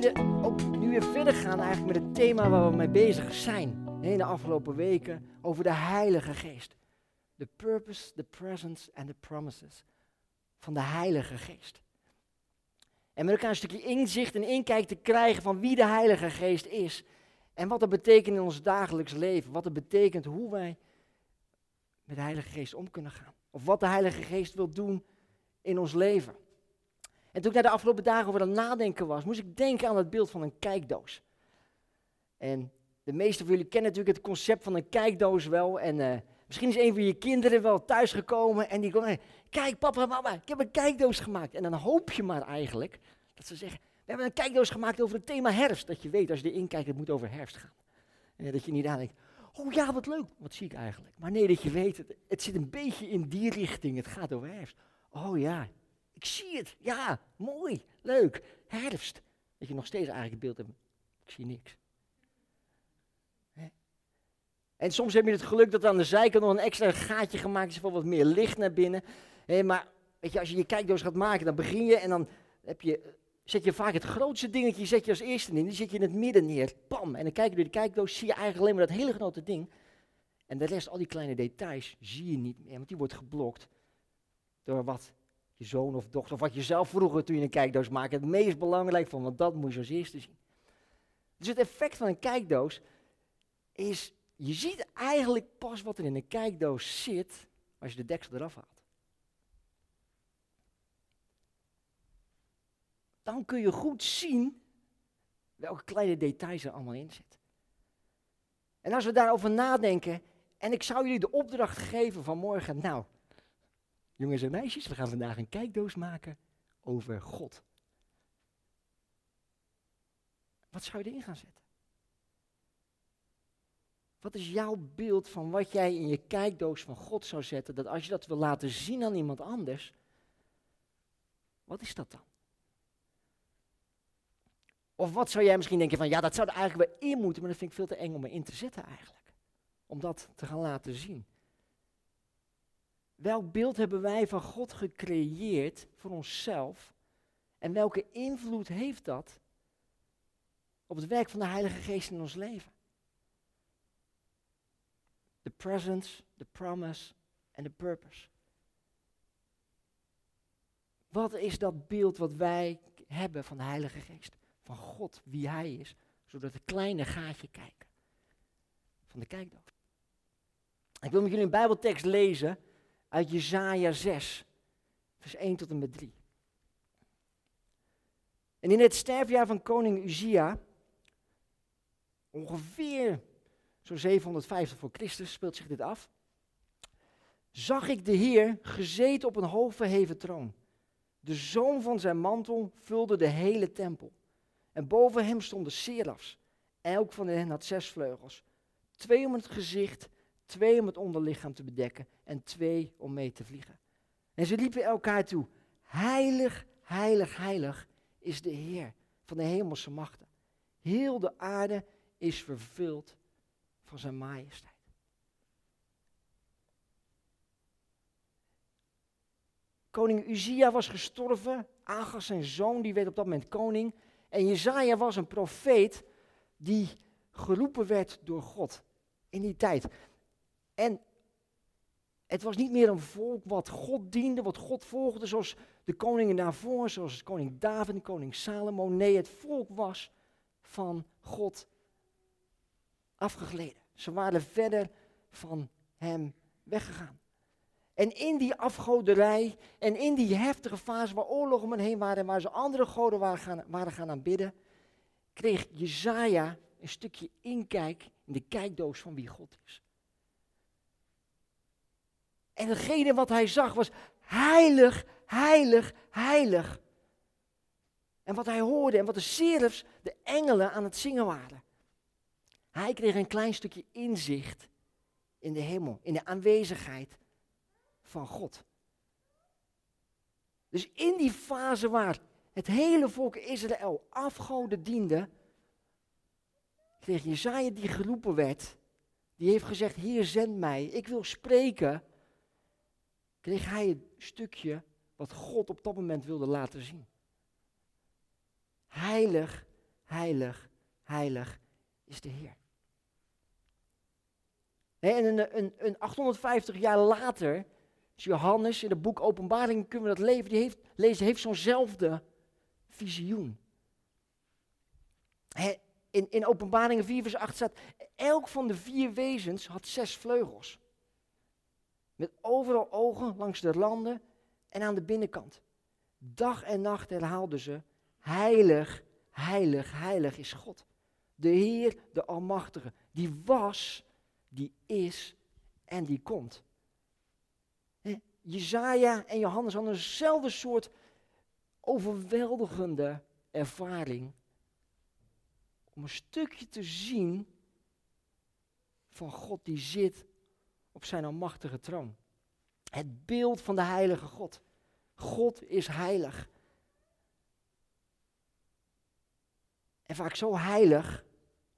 willen ook nu weer verder gaan eigenlijk met het thema waar we mee bezig zijn. In de afgelopen weken over de Heilige Geest. The purpose, the presence and the promises van de Heilige Geest. En met elkaar een stukje inzicht en inkijk te krijgen van wie de Heilige Geest is. En wat dat betekent in ons dagelijks leven. Wat het betekent hoe wij met de Heilige Geest om kunnen gaan. Of wat de Heilige Geest wil doen in ons leven. En toen ik naar de afgelopen dagen over dat nadenken was, moest ik denken aan het beeld van een kijkdoos. En de meeste van jullie kennen natuurlijk het concept van een kijkdoos wel. En uh, misschien is een van je kinderen wel thuisgekomen en die komt, kijk papa, mama, ik heb een kijkdoos gemaakt. En dan hoop je maar eigenlijk dat ze zeggen, we hebben een kijkdoos gemaakt over het thema herfst. Dat je weet, als je erin kijkt, het moet over herfst gaan. En dat je niet aan denkt, oh ja, wat leuk, wat zie ik eigenlijk. Maar nee, dat je weet, het, het zit een beetje in die richting, het gaat over herfst. Oh ja, ik zie het. Ja, mooi, leuk. Herfst. Dat je nog steeds eigenlijk het beeld hebt. Ik zie niks. En soms heb je het geluk dat aan de zijkant nog een extra gaatje gemaakt is voor wat meer licht naar binnen. maar weet je, als je je kijkdoos gaat maken, dan begin je en dan heb je, zet je vaak het grootste dingetje zet je als eerste in. Die zet je in het midden neer. Pam. En dan kijk je door de kijkdoos, zie je eigenlijk alleen maar dat hele grote ding. En de rest, al die kleine details, zie je niet meer, want die wordt geblokt door wat zoon of dochter, of wat je zelf vroeger toen je een kijkdoos maakte, het meest belangrijk vond, want dat moet je als eerste zien. Dus het effect van een kijkdoos is, je ziet eigenlijk pas wat er in een kijkdoos zit als je de deksel eraf haalt. Dan kun je goed zien welke kleine details er allemaal in zitten. En als we daarover nadenken, en ik zou jullie de opdracht geven van morgen, nou, Jongens en meisjes, we gaan vandaag een kijkdoos maken over God. Wat zou je erin gaan zetten? Wat is jouw beeld van wat jij in je kijkdoos van God zou zetten? Dat als je dat wil laten zien aan iemand anders, wat is dat dan? Of wat zou jij misschien denken van, ja, dat zou er eigenlijk wel in moeten, maar dat vind ik veel te eng om erin te zetten eigenlijk. Om dat te gaan laten zien. Welk beeld hebben wij van God gecreëerd voor onszelf? En welke invloed heeft dat op het werk van de Heilige Geest in ons leven? The presence, the promise en the purpose. Wat is dat beeld wat wij hebben van de Heilige Geest? Van God, wie Hij is, zodat het kleine gaatje kijken van de kijkdoos. Ik wil met jullie een Bijbeltekst lezen uit Jesaja 6, vers 1 tot en met 3. En in het sterfjaar van koning Uzia, ongeveer zo'n 750 voor Christus speelt zich dit af, zag ik de Heer gezeten op een hoogverheven troon. De zoom van zijn mantel vulde de hele tempel. En boven hem stonden serafs. Elk van hen had zes vleugels. Twee om het gezicht Twee om het onderlichaam te bedekken en twee om mee te vliegen. En ze liepen elkaar toe. Heilig, heilig, heilig is de Heer van de hemelse machten. Heel de aarde is vervuld van zijn majesteit. Koning Uzia was gestorven. Agas, zijn zoon, die werd op dat moment koning. En Jezaja was een profeet die geroepen werd door God in die tijd. En het was niet meer een volk wat God diende, wat God volgde, zoals de koningen daarvoor, zoals koning David, koning Salomo. Nee, het volk was van God afgegleden. Ze waren verder van hem weggegaan. En in die afgoderij en in die heftige fase waar oorlogen om hen heen waren en waar ze andere goden waren gaan, waren gaan aanbidden, kreeg Jezaja een stukje inkijk in de kijkdoos van wie God is. En hetgene wat hij zag was heilig, heilig, heilig. En wat hij hoorde en wat de serifs, de engelen, aan het zingen waren. Hij kreeg een klein stukje inzicht in de hemel, in de aanwezigheid van God. Dus in die fase waar het hele volk Israël afgoden diende, kreeg Jezaja die geroepen werd, die heeft gezegd, hier zend mij, ik wil spreken kreeg hij een stukje wat God op dat moment wilde laten zien. Heilig, heilig, heilig is de Heer. En een, een, een 850 jaar later, Johannes in het boek Openbaring kunnen we dat leven, die heeft, lezen, heeft zo'nzelfde visioen. in, in Openbaringen 4 vers 8 staat, elk van de vier wezens had zes vleugels. Met overal ogen langs de randen en aan de binnenkant. Dag en nacht herhaalden ze, heilig, heilig, heilig is God. De Heer, de Almachtige, die was, die is en die komt. Jezaja en Johannes hadden eenzelfde soort overweldigende ervaring. Om een stukje te zien van God die zit op zijn almachtige troon. Het beeld van de heilige God. God is heilig. En vaak zo heilig,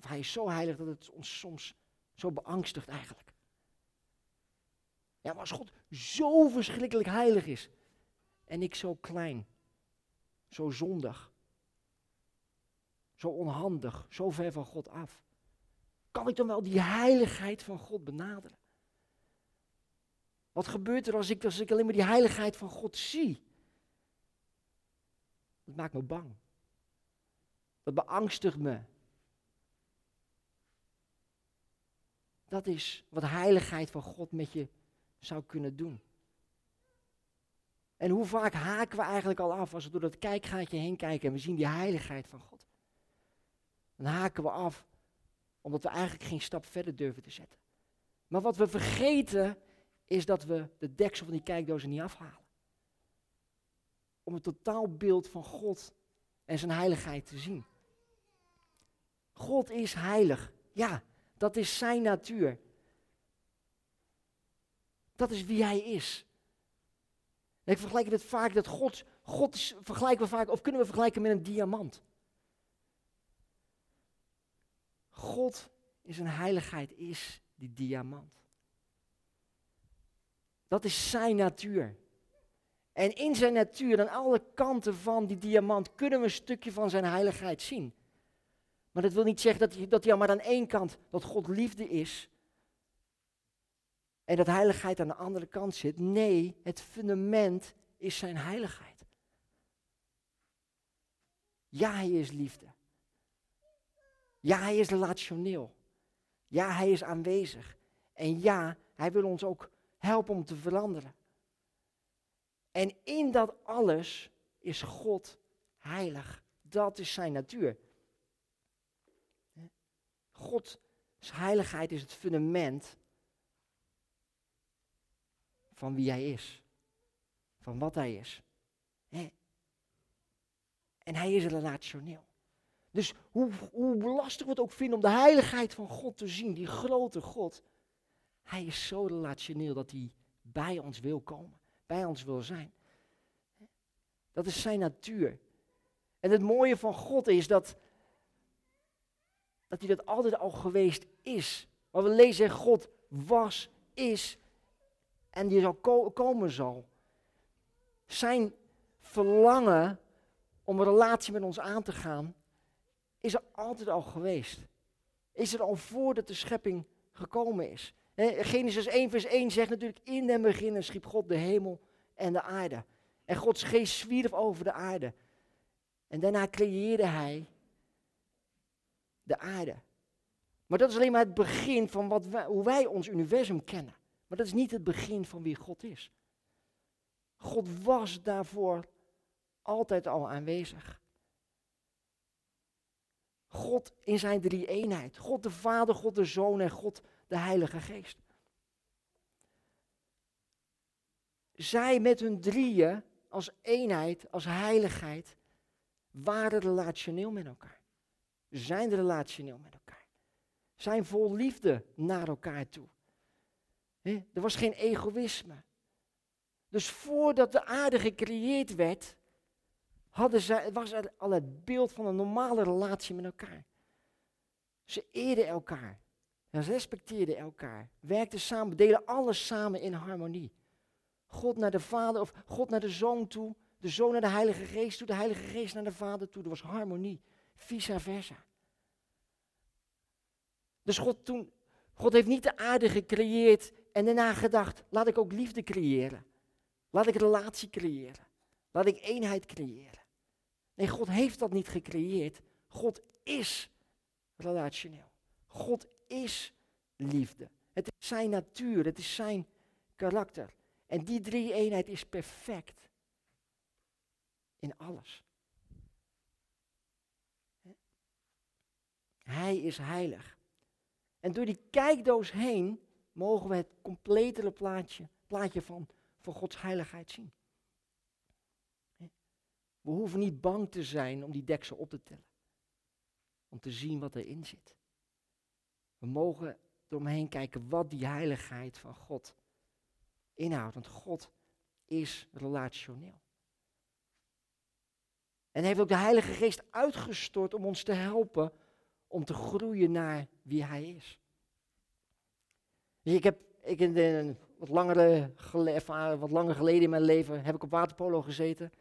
hij is zo heilig dat het ons soms zo beangstigt eigenlijk. Ja, maar als God zo verschrikkelijk heilig is en ik zo klein, zo zondig, zo onhandig, zo ver van God af, kan ik dan wel die heiligheid van God benaderen? Wat gebeurt er als ik, als ik alleen maar die heiligheid van God zie? Dat maakt me bang. Dat beangstigt me. Dat is wat heiligheid van God met je zou kunnen doen. En hoe vaak haken we eigenlijk al af als we door dat kijkgaatje heen kijken en we zien die heiligheid van God. Dan haken we af omdat we eigenlijk geen stap verder durven te zetten. Maar wat we vergeten is dat we de deksel van die kijkdozen niet afhalen. Om het totaalbeeld van God en zijn heiligheid te zien. God is heilig. Ja, dat is zijn natuur. Dat is wie hij is. Ik vergelijk het vaak dat God, God is, vergelijken we vaak, of kunnen we vergelijken met een diamant. God in zijn heiligheid is die diamant. Dat is zijn natuur. En in zijn natuur, aan alle kanten van die diamant, kunnen we een stukje van zijn heiligheid zien. Maar dat wil niet zeggen dat hij, dat hij maar aan één kant, dat God liefde is. En dat heiligheid aan de andere kant zit. Nee, het fundament is zijn heiligheid. Ja, hij is liefde. Ja, hij is relationeel. Ja, hij is aanwezig. En ja, hij wil ons ook helpen om te veranderen. En in dat alles is God heilig. Dat is zijn natuur. Gods heiligheid is het fundament van wie hij is. Van wat hij is. En hij is relationeel. Dus hoe, hoe lastig we het ook vinden om de heiligheid van God te zien, die grote God, hij is zo relationeel dat hij bij ons wil komen, bij ons wil zijn. Dat is zijn natuur. En het mooie van God is dat, dat hij dat altijd al geweest is. Maar we lezen, God was, is en die zal komen zal. Zijn verlangen om een relatie met ons aan te gaan, is er altijd al geweest. Is er al voordat de schepping gekomen is. Genesis 1 vers 1 zegt natuurlijk, in den beginnen schiep God de hemel en de aarde. En Gods geest zwierf over de aarde. En daarna creëerde hij de aarde. Maar dat is alleen maar het begin van wat hoe wij ons universum kennen. Maar dat is niet het begin van wie God is. God was daarvoor altijd al aanwezig. God in zijn drie eenheid. God de Vader, God de Zoon en God de Heilige Geest. Zij met hun drieën als eenheid, als heiligheid, waren relationeel met elkaar. Zijn relationeel met elkaar. Zijn vol liefde naar elkaar toe. er was geen egoïsme. Dus voordat de aarde gecreëerd werd, hadden zij, was er al het beeld van een normale relatie met elkaar. Ze eerden elkaar. En respecteerden elkaar. Werkten samen, deden alles samen in harmonie. God naar de Vader of God naar de Zoon toe. De Zoon naar de Heilige Geest toe. De Heilige Geest naar de Vader toe. Er was harmonie vice versa. Dus God, toen, God heeft niet de aarde gecreëerd en daarna gedacht, laat ik ook liefde creëren. Laat ik relatie creëren. Laat ik eenheid creëren. Nee, God heeft dat niet gecreëerd. God is relationeel. God is liefde. Het is zijn natuur, het is zijn karakter. En die drie eenheid is perfect. In alles. Hij is heilig. En door die kijkdoos heen mogen we het completere plaatje, plaatje van, van Gods heiligheid zien. We hoeven niet bang te zijn om die deksel op te tillen. Om te zien wat erin zit. We mogen eromheen kijken wat die heiligheid van God inhoudt. Want God is relationeel. En heeft ook de Heilige Geest uitgestort om ons te helpen om te groeien naar wie Hij is. Ik heb ik in wat, langere, wat langer geleden in mijn leven heb ik op waterpolo gezeten.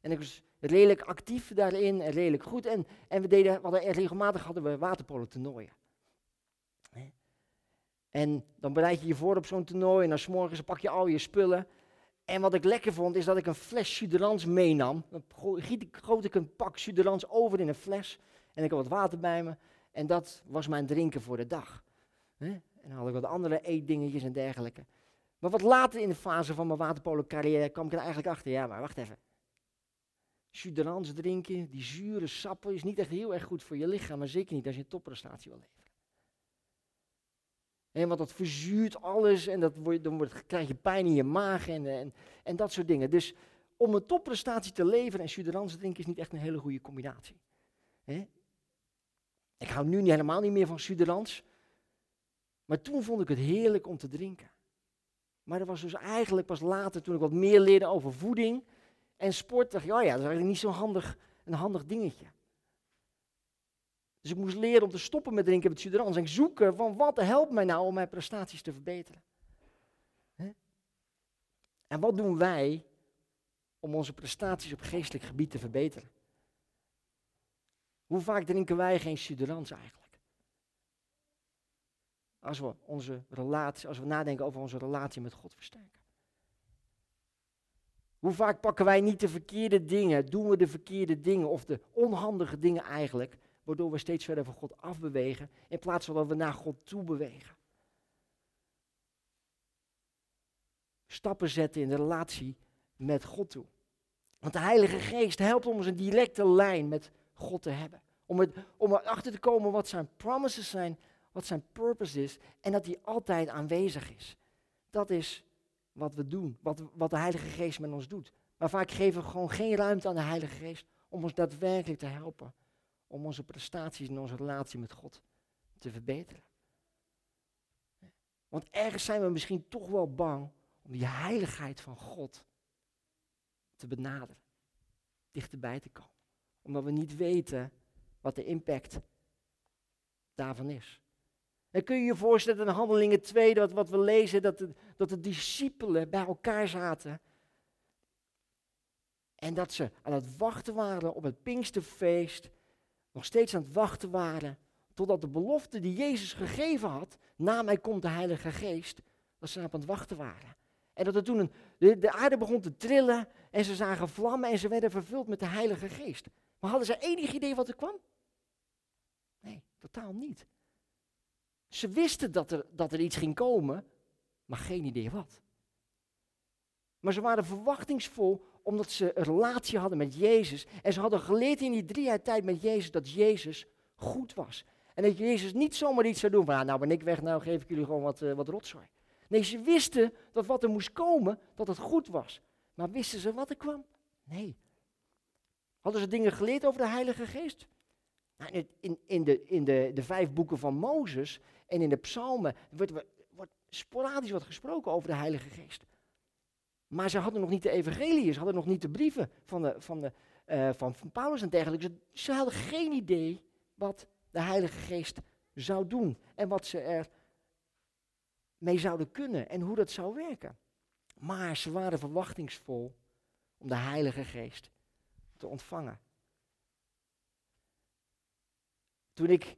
En ik was redelijk actief daarin en redelijk goed. En, en we deden, we hadden, regelmatig hadden we waterpolo toernooien. En dan bereid je je voor op zo'n toernooi en dan s'morgens pak je al je spullen. En wat ik lekker vond, is dat ik een fles Suderans meenam. Dan goot ik een pak Suderans over in een fles. En ik had wat water bij me. En dat was mijn drinken voor de dag. En dan had ik wat andere eetdingetjes en dergelijke. Maar wat later in de fase van mijn waterpolo carrière kwam ik er eigenlijk achter. Ja, maar wacht even. Suderans drinken, die zure sappen, is niet echt heel erg goed voor je lichaam. Maar zeker niet als je een topprestatie wil leveren. Want dat verzuurt alles en dat word, dan krijg je pijn in je maag en, en, en dat soort dingen. Dus om een topprestatie te leveren en suderans drinken is niet echt een hele goede combinatie. Ik hou nu niet, helemaal niet meer van suderans. Maar toen vond ik het heerlijk om te drinken. Maar dat was dus eigenlijk pas later, toen ik wat meer leerde over voeding en sport, dacht ik, oh ja, dat is eigenlijk niet zo'n handig, een handig dingetje. Dus ik moest leren om te stoppen met drinken met suderans en zoeken van wat helpt mij nou om mijn prestaties te verbeteren. En wat doen wij om onze prestaties op geestelijk gebied te verbeteren? Hoe vaak drinken wij geen suderans eigenlijk? Als we, onze relatie, als we nadenken over onze relatie met God versterken. Hoe vaak pakken wij niet de verkeerde dingen, doen we de verkeerde dingen of de onhandige dingen eigenlijk, waardoor we steeds verder van God afbewegen, in plaats van dat we naar God toe bewegen. Stappen zetten in de relatie met God toe. Want de Heilige Geest helpt ons een directe lijn met God te hebben. Om, het, om erachter te komen wat zijn promises zijn, wat zijn purpose is en dat hij altijd aanwezig is. Dat is wat we doen, wat, wat de Heilige Geest met ons doet. Maar vaak geven we gewoon geen ruimte aan de Heilige Geest om ons daadwerkelijk te helpen. Om onze prestaties en onze relatie met God te verbeteren. Want ergens zijn we misschien toch wel bang om die heiligheid van God te benaderen. Dichterbij te komen. Omdat we niet weten wat de impact daarvan is. En kun je je voorstellen in Handelingen 2, dat wat we lezen, dat de, dat de discipelen bij elkaar zaten. En dat ze aan het wachten waren op het Pinksterfeest. Nog steeds aan het wachten waren. Totdat de belofte die Jezus gegeven had, na mij komt de Heilige Geest, dat ze aan het wachten waren. En dat er toen een, de, de aarde begon te trillen en ze zagen vlammen en ze werden vervuld met de Heilige Geest. Maar hadden ze enig idee wat er kwam? Nee, totaal niet. Ze wisten dat er, dat er iets ging komen, maar geen idee wat. Maar ze waren verwachtingsvol omdat ze een relatie hadden met Jezus. En ze hadden geleerd in die drie jaar tijd met Jezus dat Jezus goed was. En dat Jezus niet zomaar iets zou doen van, ah, nou ben ik weg, nou geef ik jullie gewoon wat, uh, wat rotzooi. Nee, ze wisten dat wat er moest komen, dat het goed was. Maar wisten ze wat er kwam? Nee. Hadden ze dingen geleerd over de Heilige Geest? Nou, in, in, de, in de, de vijf boeken van Mozes en in de psalmen wordt, wordt sporadisch wat gesproken over de Heilige Geest. Maar ze hadden nog niet de evangeliën, ze hadden nog niet de brieven van, de, van, de, uh, van, van Paulus en dergelijke. Ze, hadden geen idee wat de Heilige Geest zou doen en wat ze er mee zouden kunnen en hoe dat zou werken. Maar ze waren verwachtingsvol om de Heilige Geest te ontvangen. Toen ik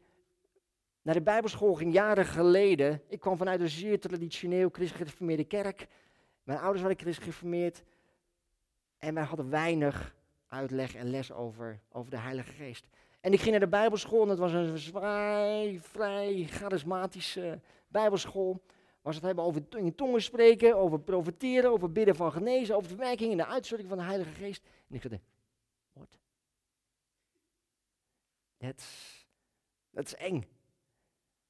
naar de Bijbelschool ging, jaren geleden, ik kwam vanuit een zeer traditioneel christelijk kerk. Mijn ouders waren christelijk gereformeerd. En wij hadden weinig uitleg en les over, over de Heilige Geest. En ik ging naar de Bijbelschool en dat was een vrij, vrij charismatische Bijbelschool. Was het hebben over in tongen spreken, over profiteren, over bidden van genezen, over de werking en de uitstorting van de Heilige Geest. En ik dacht, wat? Dat is eng.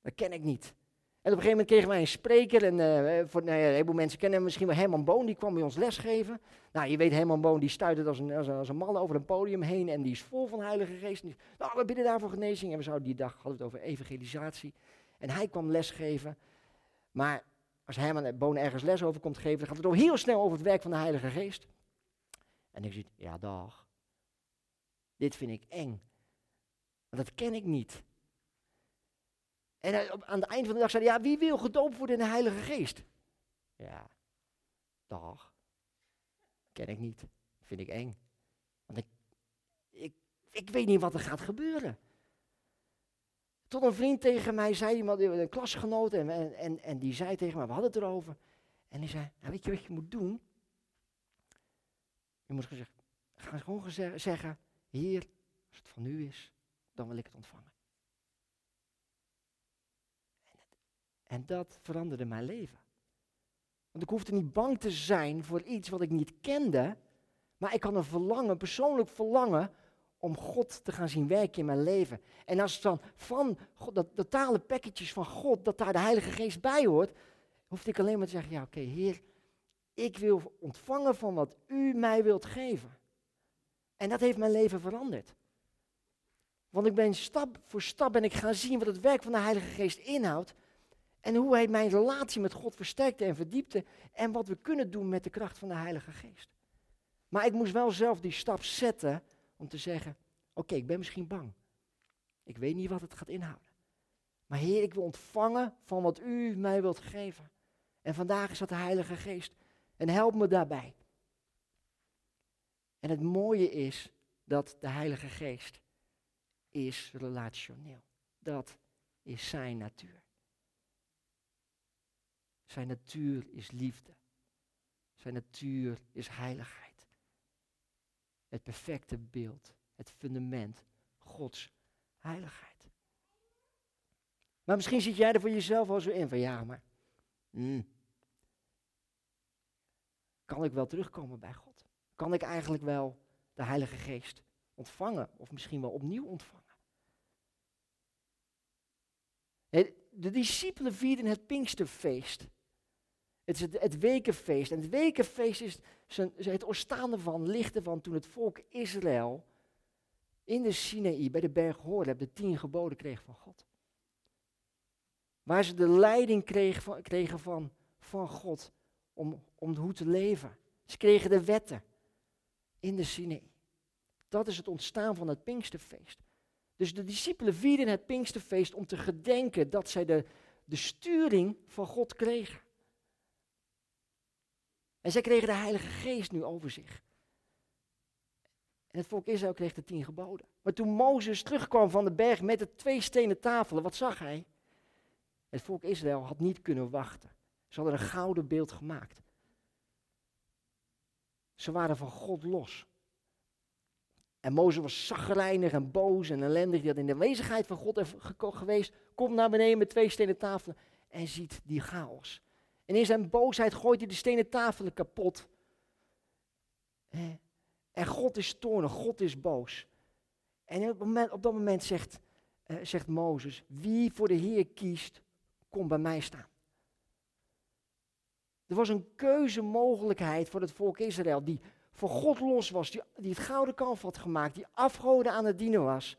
Dat ken ik niet. En op een gegeven moment kregen wij een spreker. En uh, voor, nou ja, een heleboel mensen kennen hem misschien wel Herman Boon. Die kwam bij ons lesgeven. Nou, je weet, Herman Boon die stuitert als een, als, een, als een man over een podium heen. En die is vol van Heilige Geest. Nou, we bidden daarvoor genezing. En we zouden die dag hadden het over evangelisatie. En hij kwam lesgeven. Maar als Herman Boon ergens les over komt geven, dan gaat het ook heel snel over het werk van de Heilige Geest. En ik zie, ja, dag. Dit vind ik eng. Want dat ken ik niet. En aan het eind van de dag zei hij, ja, wie wil gedoopt worden in de Heilige Geest? Ja, dag. Ken ik niet. Vind ik eng. Want ik, ik, weet niet wat er gaat gebeuren. Tot een vriend tegen mij zei, iemand, een klasgenoot, en, en, en die zei tegen mij, we hadden het erover. En die zei, nou, weet je wat je moet doen? Je moet gezegd, ga gewoon zeggen, hier, als het van u is, dan wil ik het ontvangen. En dat veranderde mijn leven. Want ik hoefde niet bang te zijn voor iets wat ik niet kende, maar ik had een verlangen, persoonlijk verlangen, om God te gaan zien werken in mijn leven. En als het dan van God, dat totale pakketjes van God, dat daar de Heilige Geest bij hoort, hoefde ik alleen maar te zeggen, ja oké Heer, ik wil ontvangen van wat U mij wilt geven. En dat heeft mijn leven veranderd. Want ik ben stap voor stap ben ik gaan zien wat het werk van de Heilige Geest inhoudt. En hoe hij mijn relatie met God versterkte en verdiepte. En wat we kunnen doen met de kracht van de Heilige Geest. Maar ik moest wel zelf die stap zetten om te zeggen: Oké, ik ben misschien bang. Ik weet niet wat het gaat inhouden. Maar Heer, ik wil ontvangen van wat U mij wilt geven. En vandaag is dat de Heilige Geest. En help me daarbij. En het mooie is dat de Heilige Geest is relationeel. Dat is zijn natuur. Zijn natuur is liefde. Zijn natuur is heiligheid. Het perfecte beeld, het fundament, Gods heiligheid. Maar misschien zit jij er voor jezelf al zo in van ja, maar hmm, kan ik wel terugkomen bij God? Kan ik eigenlijk wel de Heilige Geest ontvangen of misschien wel opnieuw ontvangen? De discipelen vierden het Pinksterfeest. Het is het, wekenfeest. En het wekenfeest is het ontstaan van, lichten van toen het volk Israël in de Sinaï, bij de berg Horeb, de tien geboden kreeg van God. Waar ze de leiding kregen van, kregen van, van God om, om hoe te leven. Ze kregen de wetten in de Sinaï. Dat is het ontstaan van het Pinksterfeest. Dus de discipelen vierden het Pinksterfeest om te gedenken dat zij de, de sturing van God kregen. En zij kregen de Heilige Geest nu over zich. En het volk Israël kreeg de tien geboden. Maar toen Mozes terugkwam van de berg met de twee stenen tafelen, wat zag hij? Het volk Israël had niet kunnen wachten. Ze hadden een gouden beeld gemaakt. Ze waren van God los. En Mozes was zagrijnig en boos en ellendig. Die had in de wezigheid van God geweest. Komt naar beneden met twee stenen tafelen en ziet die chaos. En in zijn boosheid gooit hij de stenen tafelen kapot. En God is toornig, God is boos. En op, moment, op dat moment zegt, uh, zegt Mozes, wie voor de Heer kiest, komt bij mij staan. Er was een keuzemogelijkheid voor het volk Israël, die voor God los was, die, die het gouden kalf had gemaakt, die afgoden aan het dienen was.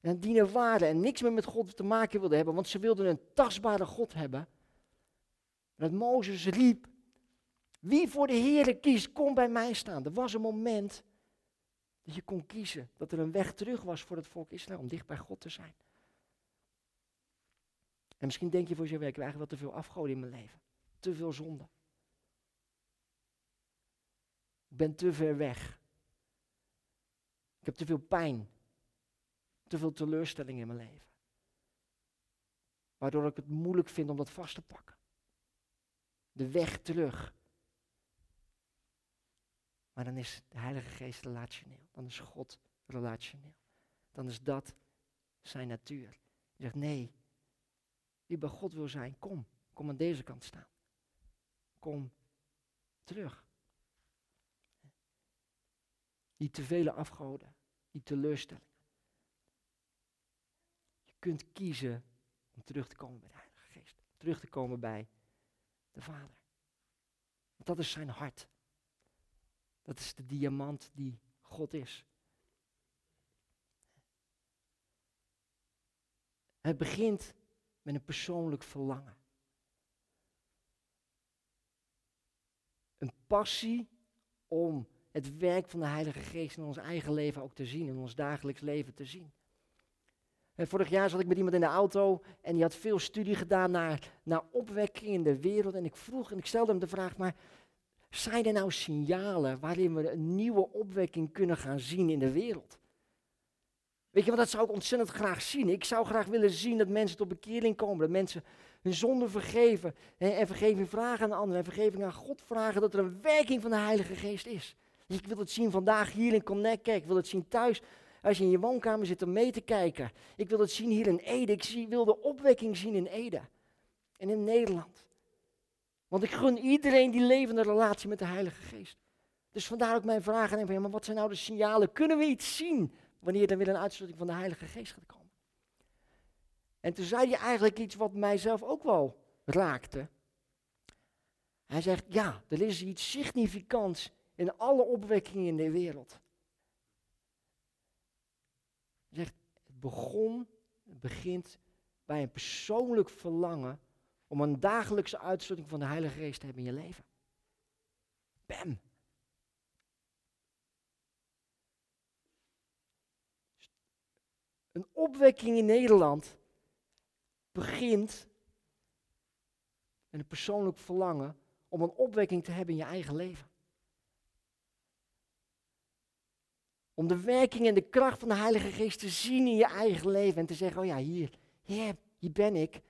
En het dienen waren en niks meer met God te maken wilde hebben, want ze wilden een tastbare God hebben. Dat Mozes riep, wie voor de Heer kiest, kom bij mij staan. Er was een moment dat je kon kiezen, dat er een weg terug was voor het volk Israël om dicht bij God te zijn. En misschien denk je voor jezelf, ik heb eigenlijk wel te veel afgoden in mijn leven. Te veel zonde. Ik ben te ver weg. Ik heb te veel pijn. Te veel teleurstelling in mijn leven. waardoor ik het moeilijk vind om dat vast te pakken. De weg terug. Maar dan is de Heilige Geest relationeel. Dan is God relationeel. Dan is dat zijn natuur. Je zegt nee, wie bij God wil zijn, kom. Kom aan deze kant staan. Kom terug. Niet te vele afgoden, niet teleurstellingen. Je kunt kiezen om terug te komen bij de Heilige Geest. Terug te komen bij de Vader. Dat is zijn hart. Dat is de diamant die God is. Het begint met een persoonlijk verlangen. Een passie om het werk van de Heilige Geest in ons eigen leven ook te zien, in ons dagelijks leven te zien. En vorig jaar zat ik met iemand in de auto en die had veel studie gedaan naar, naar opwekking in de wereld. En ik vroeg en ik stelde hem de vraag, maar zijn er nou signalen waarin we een nieuwe opwekking kunnen gaan zien in de wereld? Weet je, want dat zou ik ontzettend graag zien. Ik zou graag willen zien dat mensen tot bekering komen. Dat mensen hun zonde vergeven. En vergeving vragen aan anderen. En vergeving aan God vragen. Dat er een werking van de Heilige Geest is. Ik wil het zien vandaag hier in Connect. Ik wil het zien thuis. Als je in je woonkamer zit om mee te kijken. Ik wil het zien hier in Ede. Ik zie, wil de opwekking zien in Ede. En in Nederland. Want ik gun iedereen die levende relatie met de Heilige Geest. Dus vandaar ook mijn vraag aan hem ja, maar wat zijn nou de signalen? Kunnen we iets zien wanneer er weer een uitstorting van de Heilige Geest gaat komen? En toen zei hij eigenlijk iets wat mijzelf ook wel raakte. Hij zegt, ja, er is iets significants in alle opwekkingen in de wereld. Het begon, het begint bij een persoonlijk verlangen om een dagelijkse uitstorting van de Heilige Geest te hebben in je leven. Bam. Een opwekking in Nederland begint met een persoonlijk verlangen om een opwekking te hebben in je eigen leven. Om de werking en de kracht van de Heilige Geest te zien in je eigen leven en te zeggen, oh ja, hier, hier, ben ik.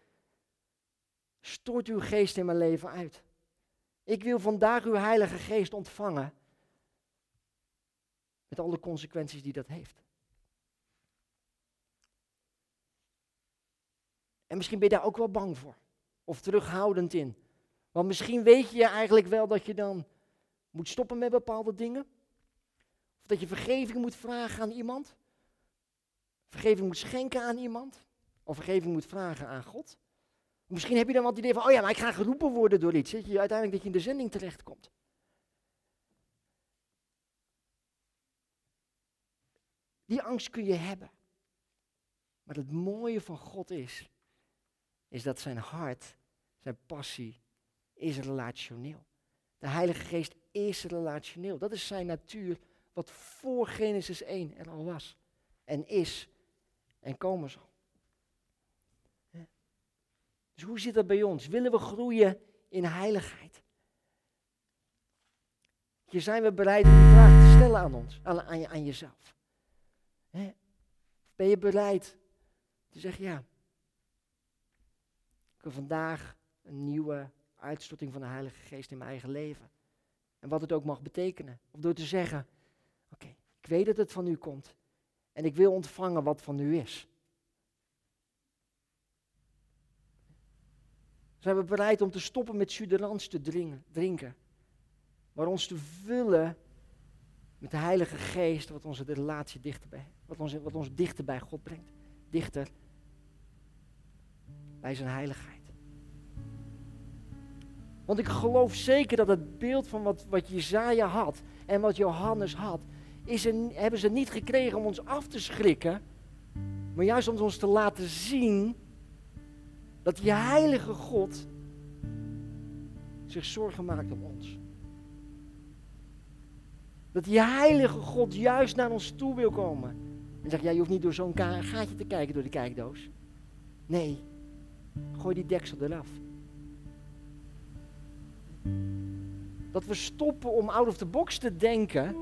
Stort uw geest in mijn leven uit. Ik wil vandaag uw Heilige Geest ontvangen. Met alle consequenties die dat heeft. En misschien ben je daar ook wel bang voor. Of terughoudend in. Want misschien weet je eigenlijk wel dat je dan moet stoppen met bepaalde dingen. Of dat je vergeving moet vragen aan iemand. Vergeving moet schenken aan iemand. Of vergeving moet vragen aan God. Misschien heb je dan het idee van, oh ja, maar ik ga geroepen worden door iets. Dat je uiteindelijk dat je in de zending terechtkomt. Die angst kun je hebben. Maar het mooie van God is, is dat zijn hart, zijn passie, is relationeel. De Heilige Geest is relationeel. Dat is zijn natuur, wat voor Genesis 1 er al was. En is en komen zal. Dus hoe zit dat bij ons? Willen we groeien in heiligheid? Je zijn we bereid om die vraag te stellen aan ons, aan, aan, aan jezelf? Ben je bereid te zeggen, ja, ik wil vandaag een nieuwe uitstorting van de Heilige Geest in mijn eigen leven. En wat het ook mag betekenen. Of door te zeggen, ik weet dat het van u komt. En ik wil ontvangen wat van u is. Zijn we bereid om te stoppen met suderans te drinken? Maar ons te vullen met de Heilige Geest, wat onze relatie dichterbij, wat ons, wat ons dichter bij God brengt. Dichter bij zijn heiligheid. Want ik geloof zeker dat het beeld van wat, wat Jezaja had en wat Johannes had, is hebben ze niet gekregen om ons af te schrikken, maar juist om ons te laten zien dat die heilige God zich zorgen maakt om ons. Dat die heilige God juist naar ons toe wil komen. En zegt, ja, je hoeft niet door zo'n gaatje te kijken door de kijkdoos. Nee, gooi die deksel eraf. Dat we stoppen om out of the box te denken,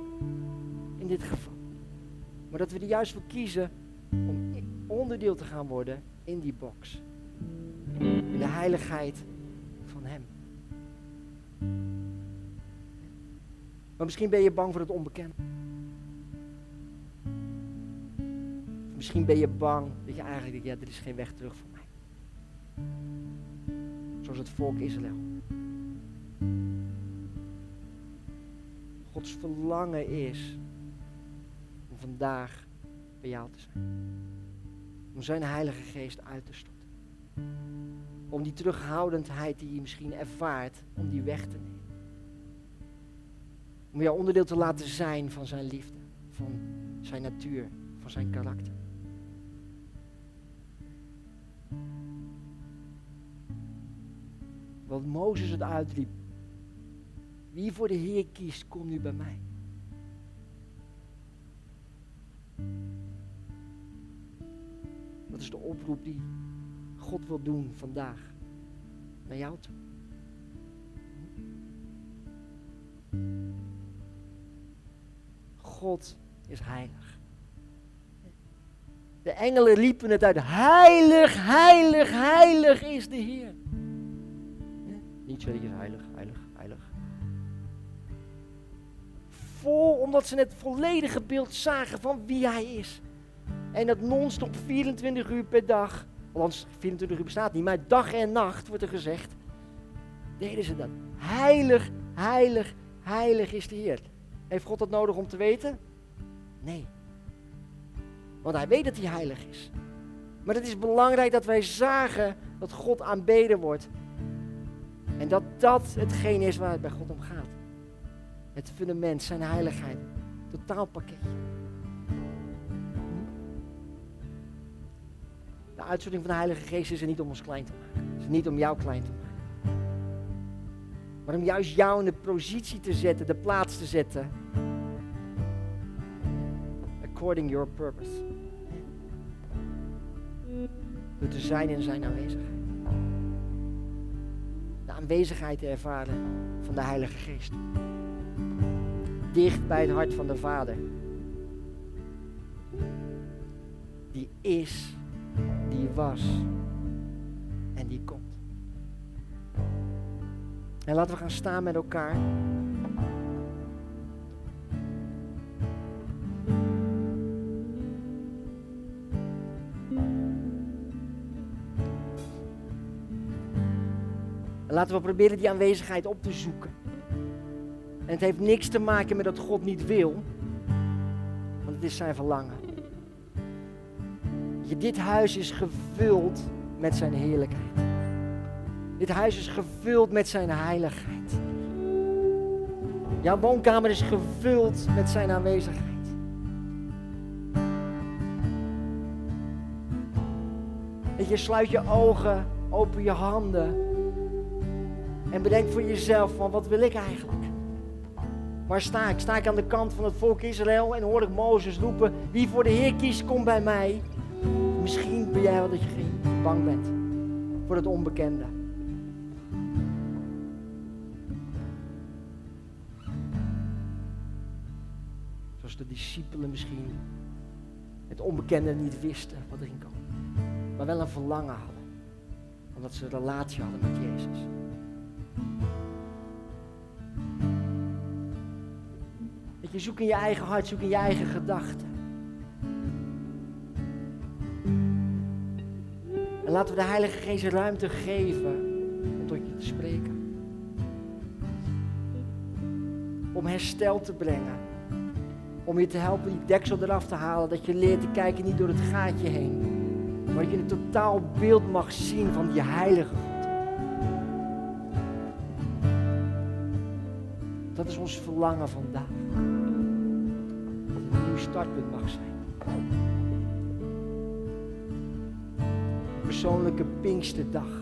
geval. Maar dat we er juist voor kiezen om onderdeel te gaan worden in die box. de heiligheid van Hem. Maar misschien ben je bang voor het onbekende. Misschien ben je bang dat je eigenlijk denkt, ja, er is geen weg terug voor mij. Zoals het volk Israël. Gods verlangen is vandaag bij jou te zijn. Om zijn Heilige Geest uit te storten. Om die terughoudendheid die je misschien ervaart, om die weg te nemen. Om jou onderdeel te laten zijn van zijn liefde, van zijn natuur, van zijn karakter. Want Mozes het uitriep. Wie voor de Heer kiest, kom nu bij mij. Dat is de oproep die God wil doen vandaag naar jou toe. God is heilig. De engelen riepen het uit. Heilig, heilig, heilig is de Heer. Niet is heilig, heilig, heilig. Vol omdat ze het volledige beeld zagen van wie hij is. En dat non-stop 24 uur per dag. Want 24 uur bestaat niet, maar dag en nacht wordt er gezegd. Deden ze dat. Heilig, heilig, heilig is de Heer. Heeft God dat nodig om te weten? Nee. Want hij weet dat hij heilig is. Maar het is belangrijk dat wij zagen dat God aanbeden wordt. En dat dat hetgeen is waar het bij God om gaat. Het fundament, zijn heiligheid. Totaalpakketje. De uitstorting van de Heilige Geest is er niet om ons klein te maken. Is niet om jou klein te maken. Maar om juist jou in de positie te zetten, de plaats te zetten. According your purpose. Door te zijn in zijn aanwezigheid. De aanwezigheid te ervaren van de Heilige Geest. Dicht bij het hart van de Vader. Die is, die was en die komt. En laten we gaan staan met elkaar. En laten we proberen die aanwezigheid op te zoeken. Het heeft niks te maken met dat God niet wil, want het is zijn verlangen. Dit huis is gevuld met zijn heerlijkheid. Dit huis is gevuld met zijn heiligheid. Jouw woonkamer is gevuld met zijn aanwezigheid. Dat je sluit je ogen, open je handen en bedenk voor jezelf van wat wil ik eigenlijk? Waar sta ik? Sta ik aan de kant van het volk Israël en hoor ik Mozes roepen, wie voor de Heer kiest, kom bij mij. Misschien ben jij wel dat je bang bent voor het onbekende. Zoals de discipelen misschien het onbekende niet wisten wat erin kwam. Maar wel een verlangen hadden. Omdat ze een relatie hadden met Jezus. Je zoekt in je eigen hart, zoek in je eigen gedachten. En laten we de Heilige Geest ruimte geven om tot je te spreken. Om herstel te brengen. Om je te helpen die deksel eraf te halen. Dat je leert te kijken niet door het gaatje heen. Maar dat je een totaal beeld mag zien van die heilige God. Dat is ons verlangen vandaag. Startpunt mag zijn. Persoonlijke Pinksterdag.